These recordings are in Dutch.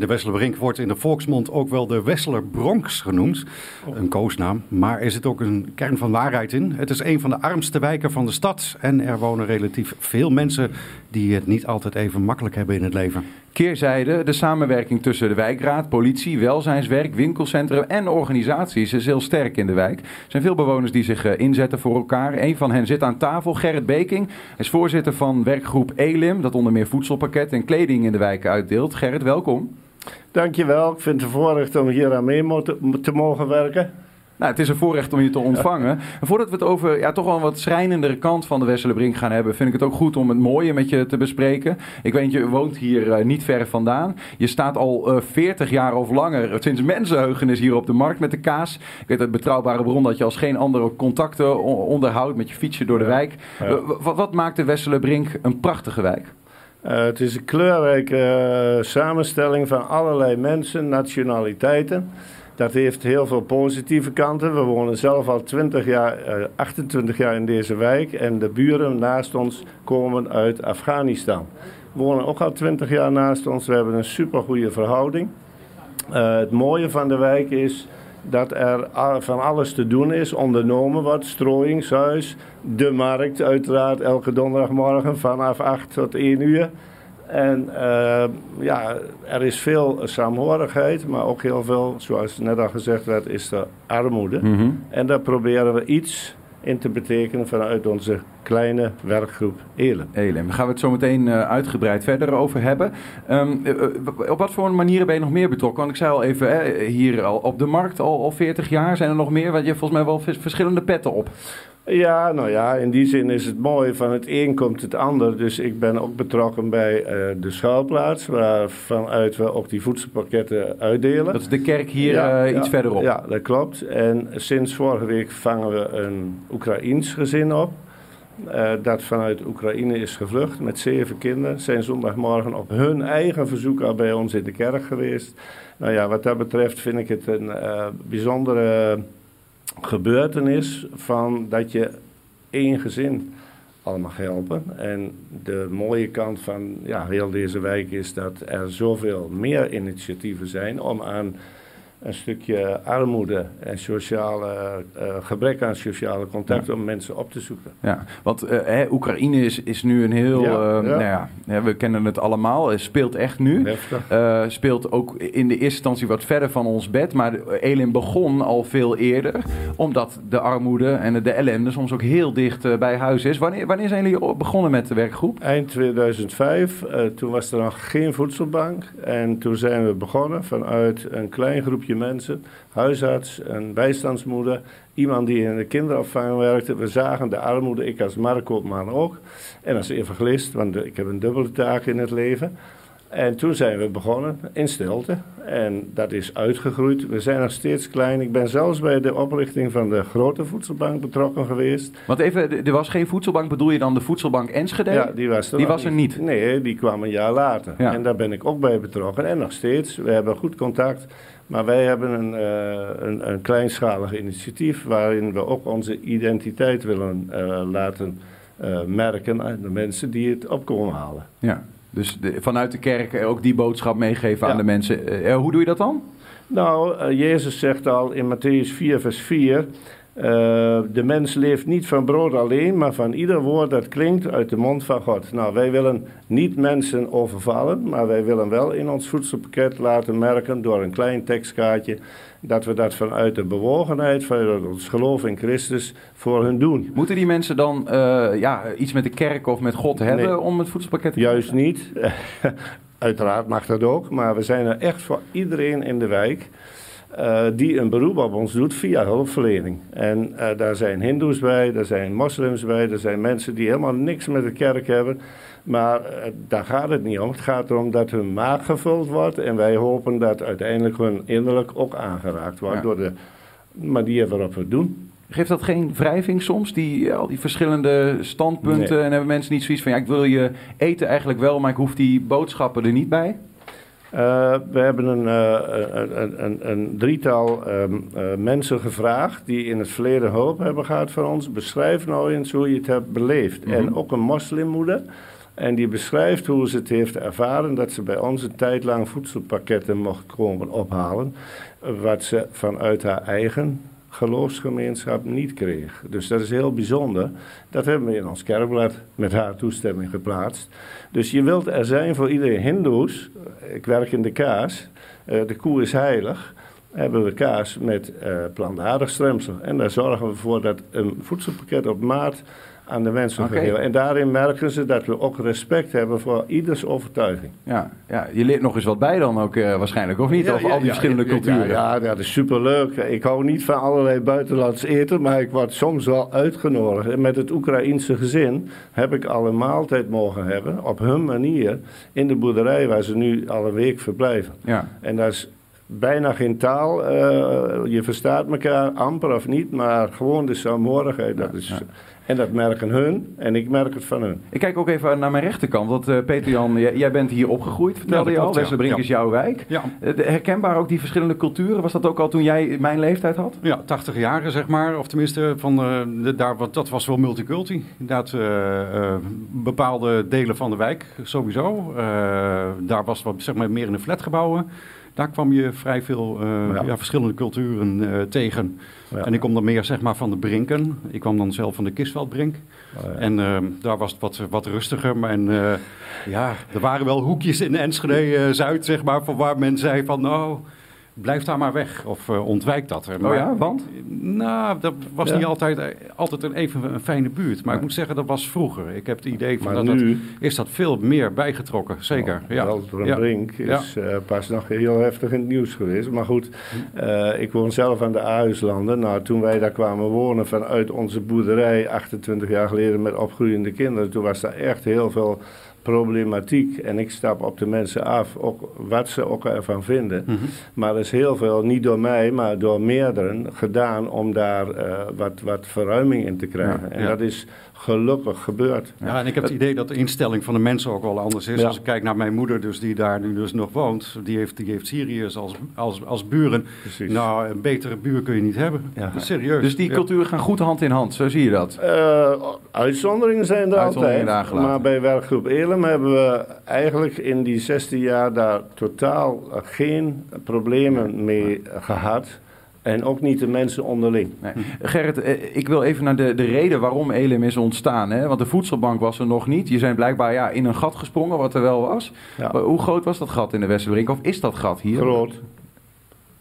De Wesselerbrink wordt in de volksmond ook wel de Wesseler Bronx genoemd. Een koosnaam, maar er zit ook een kern van waarheid in. Het is een van de armste wijken van de stad. En er wonen relatief veel mensen die het niet altijd even makkelijk hebben in het leven. Keerzijde, de samenwerking tussen de wijkraad, politie, welzijnswerk, winkelcentrum en organisaties is heel sterk in de wijk. Er zijn veel bewoners die zich eh, inzetten voor elkaar. Een van hen zit aan tafel, Gerrit Beking. Hij is voorzitter van werkgroep ELIM, dat onder meer voedselpakket en kleding in de wijk uitdeelt. Gerrit, welkom. Dankjewel. Ik vind het een voorrecht om hier aan mee te mogen werken. Nou, het is een voorrecht om je te ontvangen. En voordat we het over ja, toch wel een wat schrijnendere kant van de Wesselenbrink gaan hebben, vind ik het ook goed om het mooie met je te bespreken. Ik weet, je woont hier uh, niet ver vandaan. Je staat al uh, eh, 40 jaar of langer, sinds mensenheugenis, hier op de markt met de kaas. Ik weet uit betrouwbare bron dat je als geen andere contacten onderhoudt met je fietsje door de wijk. Uh, wat, wat maakt de Wesselenbrink een prachtige wijk? Uh, het is een kleurrijke uh, samenstelling van allerlei mensen, nationaliteiten. Dat heeft heel veel positieve kanten. We wonen zelf al 20 jaar, uh, 28 jaar in deze wijk. En de buren naast ons komen uit Afghanistan. We wonen ook al 20 jaar naast ons. We hebben een supergoeie verhouding. het mooie van de wijk is dat er van alles te doen is, ondernomen wordt. Strooiingshuis, de markt uiteraard elke donderdagmorgen vanaf 8 tot 1 uur. En uh, ja, er is veel saamhorigheid, maar ook heel veel, zoals net al gezegd werd, is er armoede. Mm En daar proberen we iets in te betekenen vanuit onze kleine werkgroep ELEM. ELEM, daar gaan we het zo meteen uh, uitgebreid verder over hebben. Um, op wat voor manieren ben je nog meer betrokken? Want ik zei al even, hè, hier al op de markt al, al 40 jaar. Zijn er nog meer? Want je hebt volgens mij wel verschillende petten op. Ja, nou ja, in die zin is het mooi. Van het een komt het ander. Dus ik ben ook betrokken bij uh, de schuilplaats, waar vanuit we ook die voedselpakketten uitdelen. Dat is de kerk hier ja, uh, iets verderop. Ja, dat klopt. En sinds vorige week vangen we een Oekraïens gezin op. Uh, dat vanuit Oekraïne is gevlucht met zeven kinderen. Zijn zondagmorgen op hun eigen verzoek al bij ons in de kerk geweest. Nou ja, wat dat betreft vind ik het een bijzondere gebeurtenis van dat je één gezin al mag helpen. En de mooie kant van ja, heel deze wijk is dat er zoveel meer initiatieven zijn om aan een stukje armoede en sociale, uh, gebrek aan sociale contact om mensen op te zoeken. Ja, want uh, Oekraïne is, is nu een heel, ja, uh, Nou ja, we kennen het allemaal, het speelt echt nu. speelt ook in de eerste instantie wat verder van ons bed, maar Elin begon al veel eerder, omdat de armoede en de ellende soms ook heel dicht bij huis is. Wanneer, wanneer zijn jullie begonnen met de werkgroep? Eind 2005, toen was er nog geen voedselbank en toen zijn we begonnen vanuit een klein groepje mensen, huisarts, een bijstandsmoeder, iemand die in de kinderopvang werkte. We zagen de armoede, ik als marktkoopman ook. En als evangelist, want ik heb een dubbele taak in het leven. En toen zijn we begonnen in stilte. En dat is uitgegroeid. We zijn nog steeds klein. Ik ben zelfs bij de oprichting van de grote voedselbank betrokken geweest. Want even, er was geen voedselbank. Bedoel je dan de voedselbank Enschede? Ja, die was er, die was er niet. Nee, die kwam een jaar later. Ja. En daar ben ik ook bij betrokken. En nog steeds. We hebben goed contact. Maar wij hebben een, uh, een, een, kleinschalig initiatief waarin we ook onze identiteit willen uh, laten uh, merken aan de mensen die het opkomen halen. Ja, dus de, vanuit de kerk ook die boodschap meegeven ja. aan de mensen. hoe doe je dat dan? Nou, Jezus zegt al in Matthäus 4, vers 4. Uh, de mens leeft niet van brood alleen, maar van ieder woord dat klinkt uit de mond van God. Nou, wij willen niet mensen overvallen, maar wij willen wel in ons voedselpakket laten merken door een klein tekstkaartje dat we dat vanuit de bewogenheid, vanuit ons geloof in Christus voor hun doen. Moeten die mensen dan uh, ja, iets met de kerk of met God hebben nee, om het voedselpakket te Juist niet. Uiteraard mag dat ook, maar we zijn er echt voor iedereen in de wijk. Uh, die een beroep op ons doet via hulpverlening. En uh, daar zijn hindoes bij, daar zijn moslims bij, er zijn mensen die helemaal niks met de kerk hebben. Maar uh, daar gaat het niet om. Het gaat erom dat hun maag gevuld wordt. En wij hopen dat uiteindelijk hun innerlijk ook aangeraakt wordt ja. door de manier waarop we het doen. Geeft dat geen wrijving soms, die, al die verschillende standpunten? Nee. En hebben mensen niet zoiets van, ja, ik wil je eten eigenlijk wel, maar ik hoef die boodschappen er niet bij? Uh, we hebben een, uh, een, een, een drietal um, uh, mensen gevraagd die in het verleden hulp hebben gehad van ons. Beschrijf nou eens hoe je het hebt beleefd. Mm -hmm. En ook een moslimmoeder. En die beschrijft hoe ze het heeft ervaren dat ze bij ons een tijd lang voedselpakketten mocht komen ophalen. Wat ze vanuit haar eigen geloofsgemeenschap niet kreeg. Dus dat is heel bijzonder. Dat hebben we in ons kerkblad met haar toestemming geplaatst. Dus je wilt er zijn voor iedereen. Hindoes, ik werk in de kaas, uh, de koe is heilig. Hebben we kaas met uh, plantaardig stremsel. En daar zorgen we voor dat een voedselpakket op maat aan de mensen okay. gegeven. En daarin merken ze dat we ook respect hebben voor ieders overtuiging. Ja, ja je leert nog eens wat bij dan ook uh, waarschijnlijk, of niet? Ja, over al die ja, verschillende culturen. Ja, dat is superleuk. Ik hou niet van allerlei buitenlands eten, maar ik word soms wel uitgenodigd. En met het Oekraïense gezin heb ik al een maaltijd mogen hebben, op hun manier, in de boerderij waar ze nu al een week verblijven. Ja. En dat is bijna geen taal. Uh, je verstaat elkaar amper of niet, maar gewoon de saamhorigheid. Dat is, en dat merken hun en ik merk het van hun. Ik kijk ook even naar mijn rechterkant. Want uh, Peter-Jan, jij bent hier opgegroeid, vertelde ja, je al. Ja. is jouw wijk. Ja. Uh, herkenbaar ook die verschillende culturen? Was dat ook al toen jij mijn leeftijd had? Ja, 80 jaren zeg maar. Of tenminste, van, de, daar, dat was wel multiculti. Inderdaad, bepaalde delen van de wijk sowieso. daar was wat zeg maar, meer in de flatgebouwen. Daar kwam je vrij veel ja. Ja, verschillende culturen tegen. En ik kom dan meer zeg maar, van de Brinken. Ik kwam dan zelf van de Kisveldbrink. Oh, en uh, daar was het wat, wat rustiger. Maar en, ja, er waren wel hoekjes in Enschede-Zuid, zeg maar, van waar men zei van... nou blijf daar maar weg of uh, ontwijk dat. Maar, oh ja, want? Nou, dat was ja. niet altijd, eh, altijd een even een fijne buurt. Maar ja. ik moet zeggen, dat was vroeger. Ik heb het idee van dat, nu, dat is dat veel meer bijgetrokken. Zeker, oh, ja. ja. Brink is uh, pas nog heel heftig in het nieuws geweest. Maar goed, uh, ik woon zelf aan de Aarhuslanden. Nou, toen wij daar kwamen wonen vanuit onze boerderij 28 jaar geleden met opgroeiende kinderen... toen was daar echt heel veel problematiek. En ik stap op de mensen af, ook wat ze ook ervan vinden. Mm -hmm. Maar er is heel veel, niet door mij, maar door meerdere, gedaan om daar uh, wat, wat verruiming in te krijgen. Ja, en ja. dat is gelukkig gebeurd. Ja, en ik heb het idee dat de instelling van de mensen ook wel anders is. Ja. Als ik kijk naar mijn moeder, dus die daar nu dus nog woont, die heeft, die heeft Syriërs als, als, als buren. Precies. Nou, een betere buur kun je niet hebben. Ja. Serieus. Dus die culturen gaan goed hand in hand, zo zie je dat? Uh, uitzonderingen zijn er uitzonderingen altijd. Maar bij werkgroep Elem hebben we eigenlijk in die 16 jaar daar totaal geen problemen mee gehad. En ook niet de mensen onderling. Nee. Gerrit, eh, ik wil even naar de, de reden waarom Elim is ontstaan. Hè? Want de voedselbank was er nog niet. Je zijn blijkbaar ja, in een gat gesprongen, wat er wel was. Ja. Hoe groot was dat gat in de Westerbrink? Of is dat gat hier? Groot.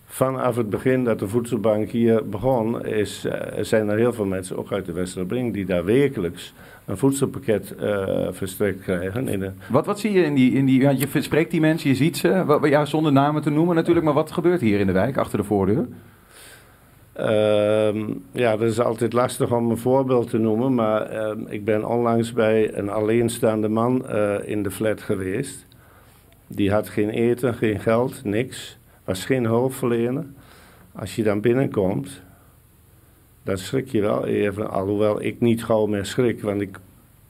Vanaf het begin dat de voedselbank hier begon, is, uh, zijn er heel veel mensen, ook uit de Westerbrink, die daar wekelijks een voedselpakket uh, verstrekt krijgen. In de... wat, wat zie je in die, in die... Want je spreekt die mensen, je ziet ze, ja, zonder namen te noemen natuurlijk, maar wat gebeurt hier in de wijk, achter de voordeur? Uh, ja, dat is altijd lastig om een voorbeeld te noemen, maar uh, ik ben onlangs bij een alleenstaande man uh, in de flat geweest. Die had geen eten, geen geld, niks, was geen hulpverlener. Als je dan binnenkomt, dan schrik je wel even, alhoewel ik niet gauw meer schrik, want ik,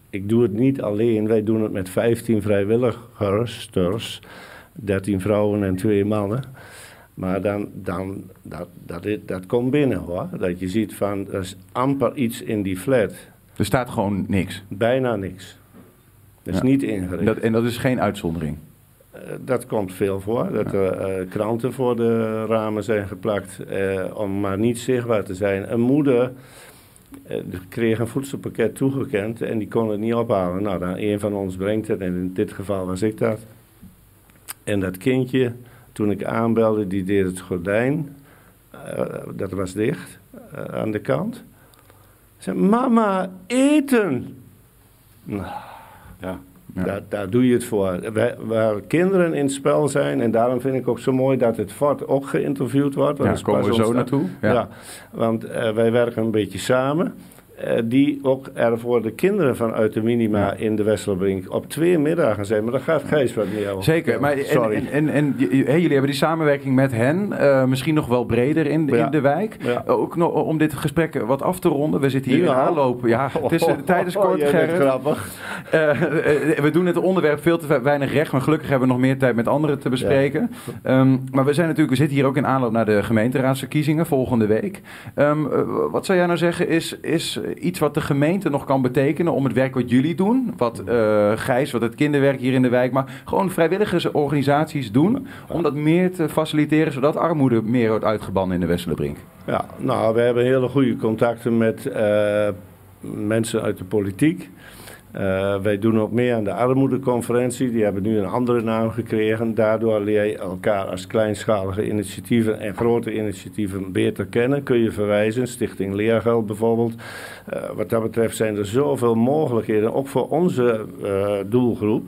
ik doe het niet alleen. Wij doen het met 15 vrijwilligers, 13 vrouwen en 2 mannen. Maar dan, dan dat, dat, dat komt binnen hoor. Dat je ziet van, er is amper iets in die flat. Er staat gewoon niks? Bijna niks. Dat is ja. niet ingericht. Dat, en dat is geen uitzondering? Uh, dat komt veel voor. Dat er uh, kranten voor de ramen zijn geplakt. Uh, om maar niet zichtbaar te zijn. Een moeder kreeg een voedselpakket toegekend en die kon het niet ophalen. Nou, dan een van ons brengt het en in dit geval was ik dat. En dat kindje toen ik aanbelde, die deed het gordijn, uh, dat was dicht, uh, aan de kant. Zei, mama, eten! Nou, ja. Ja. Daar, daar, doe je het voor. Waar, waar, kinderen in het spel zijn, en daarom vind ik ook zo mooi dat het fort ook geïnterviewd wordt. Ja, daar komen we zo naartoe. Ja, ja want uh, wij werken een beetje samen. Uh, die ook er voor de kinderen vanuit de minima in de Westerbrink op twee middagen zijn. Maar daar gaat Gijs wat meer over. Zeker, maar Sorry. en, en, en, en hey, jullie hebben die samenwerking met hen, uh, misschien nog wel breder in, ja. in de wijk. Ja. Uh, ook nog om dit gesprek wat af te ronden. We zitten hier in aanloop. Ja, het is, de tijd is kort, oh, grappig. we doen het onderwerp veel te weinig recht, maar gelukkig hebben we nog meer tijd met anderen te bespreken. Um, maar we zijn natuurlijk, we zitten hier ook in aanloop naar de gemeenteraadsverkiezingen volgende week. Um, wat zou jij nou zeggen is... is iets wat de gemeente nog kan betekenen om het werk wat jullie doen, wat uh, Gijs, wat het kinderwerk hier in de wijk, maar gewoon vrijwilligersorganisaties doen, om dat meer te faciliteren, zodat armoede meer wordt uitgebannen in de Westerlebrink? Ja, nou, we hebben hele goede contacten met uh, mensen uit de politiek. Uh, wij doen ook mee aan de armoedeconferentie. Die hebben nu een andere naam gekregen. Daardoor leer je elkaar als kleinschalige initiatieven en grote initiatieven beter kennen. Kun je verwijzen, Stichting Leergeld bijvoorbeeld. Uh, wat dat betreft zijn er zoveel mogelijkheden, ook voor onze uh, doelgroep.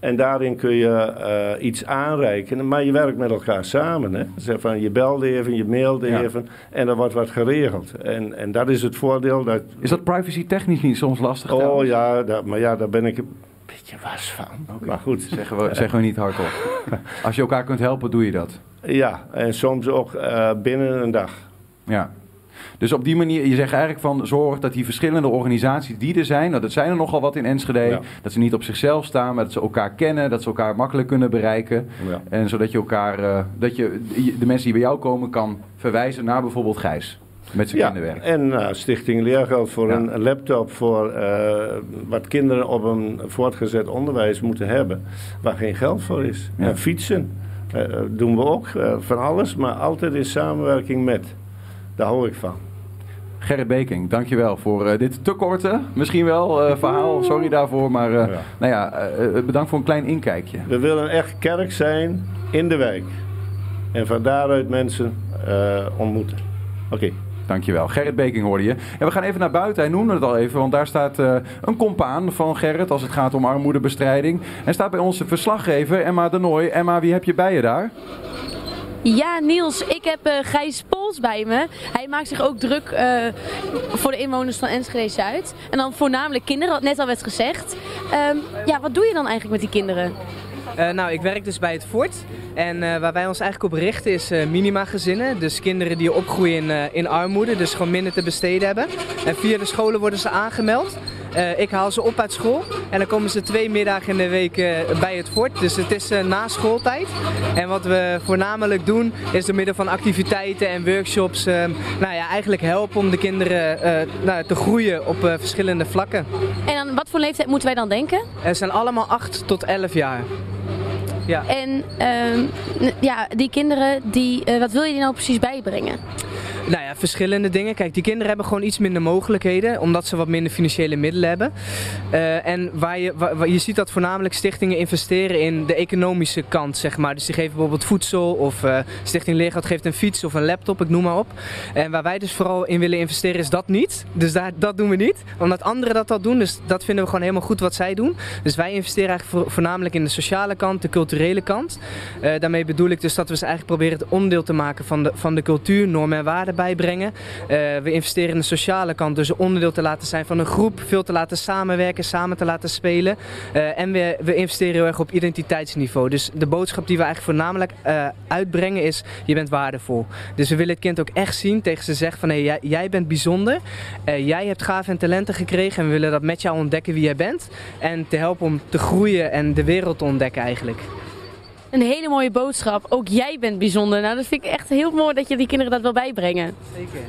En daarin kun je uh, iets aanreiken, maar je werkt met elkaar samen. Hè? Zeg van, je belt even, je mailt even en er wordt wat geregeld. En, en dat is het voordeel. Dat... Is dat privacy technisch niet soms lastig? Oh ja, dat, maar ja, daar ben ik een beetje was van. Okay. Maar goed. Zeggen we, zeggen we niet hardop. Als je elkaar kunt helpen, doe je dat. Ja, en soms ook uh, binnen een dag. Ja. Dus op die manier, je zegt eigenlijk van zorg dat die verschillende organisaties die er zijn, nou, dat zijn er nogal wat in Enschede, ja. dat ze niet op zichzelf staan, maar dat ze elkaar kennen, dat ze elkaar makkelijk kunnen bereiken. Ja. En zodat je elkaar, uh, dat je de mensen die bij jou komen kan verwijzen naar bijvoorbeeld Gijs. Met zijn ja, kinderwerk. En uh, Stichting Leergeld voor ja. een laptop voor uh, wat kinderen op een voortgezet onderwijs moeten hebben, waar geen geld voor is. Ja. En fietsen uh, doen we ook van alles, maar altijd in samenwerking met. Daar hou ik van. Gerrit Beking, dankjewel voor uh, dit te korte, misschien wel, uh, verhaal. Sorry daarvoor, maar uh, ja. nou ja, bedankt voor een klein inkijkje. We willen echt kerk zijn in de wijk. En van daaruit mensen ontmoeten. Oké. Okay. Dankjewel. Gerrit Beking hoorde je. En we gaan even naar buiten. Hij noemde het al even, want daar staat uh, een compaan van Gerrit als het gaat om armoedebestrijding. En staat bij onze verslaggever Emma de Nooy. Emma, wie heb je bij je daar? Ja, Niels, ik heb uh, Gijs Pols bij me. Hij maakt zich ook druk uh, voor de inwoners van Enschede Zuid. En dan voornamelijk kinderen, wat net al werd gezegd. Um, ja, wat doe je dan eigenlijk met die kinderen? Uh, nou, ik werk dus bij het Fort. En waar wij ons eigenlijk op richten is uh, minima-gezinnen. Dus kinderen die opgroeien in armoede, dus gewoon minder te besteden hebben. En via de scholen worden ze aangemeld. Ik haal ze op uit school en dan komen ze twee middagen in de week bij het fort. Dus het is na schooltijd. En wat we voornamelijk doen is door middel van activiteiten en workshops nou ja, eigenlijk helpen om de kinderen nou, te groeien op verschillende vlakken. En aan wat voor leeftijd moeten wij dan denken? Er zijn allemaal 8 tot 11 jaar. Ja. En uh, ja, die kinderen, die, uh, wat wil je die nou precies bijbrengen? Nou ja, verschillende dingen. Kijk, die kinderen hebben gewoon iets minder mogelijkheden, omdat ze wat minder financiële middelen hebben. Uh, en waar je, waar, je ziet dat voornamelijk stichtingen investeren in de economische kant, zeg maar. Dus die geven bijvoorbeeld voedsel of uh, Stichting Leergeld geeft een fiets of een laptop, ik noem maar op. En waar wij dus vooral in willen investeren is dat niet. Dus daar, dat doen we niet. Omdat anderen dat al doen, dus dat vinden we gewoon helemaal goed wat zij doen. Dus wij investeren eigenlijk voor, voornamelijk in de sociale kant, de culturele kant. Uh, daarmee bedoel ik dus dat we ze eigenlijk proberen het onderdeel te maken van de, van de cultuur, normen en waarden bijbrengen. Uh, we investeren in de sociale kant, dus onderdeel te laten zijn van een groep, veel te laten samenwerken, samen te laten spelen. Uh, en we, we investeren heel erg op identiteitsniveau. Dus de boodschap die we eigenlijk voornamelijk uh, uitbrengen is, je bent waardevol. Dus we willen het kind ook echt zien, tegen ze zeggen van, hey, jij, jij bent bijzonder, jij hebt gaven en talenten gekregen en we willen dat met jou ontdekken wie jij bent. En te helpen om te groeien en de wereld te ontdekken eigenlijk. Een hele mooie boodschap. Ook jij bent bijzonder. Nou, dat vind ik echt heel mooi dat je die kinderen dat wil bijbrengen. Zeker.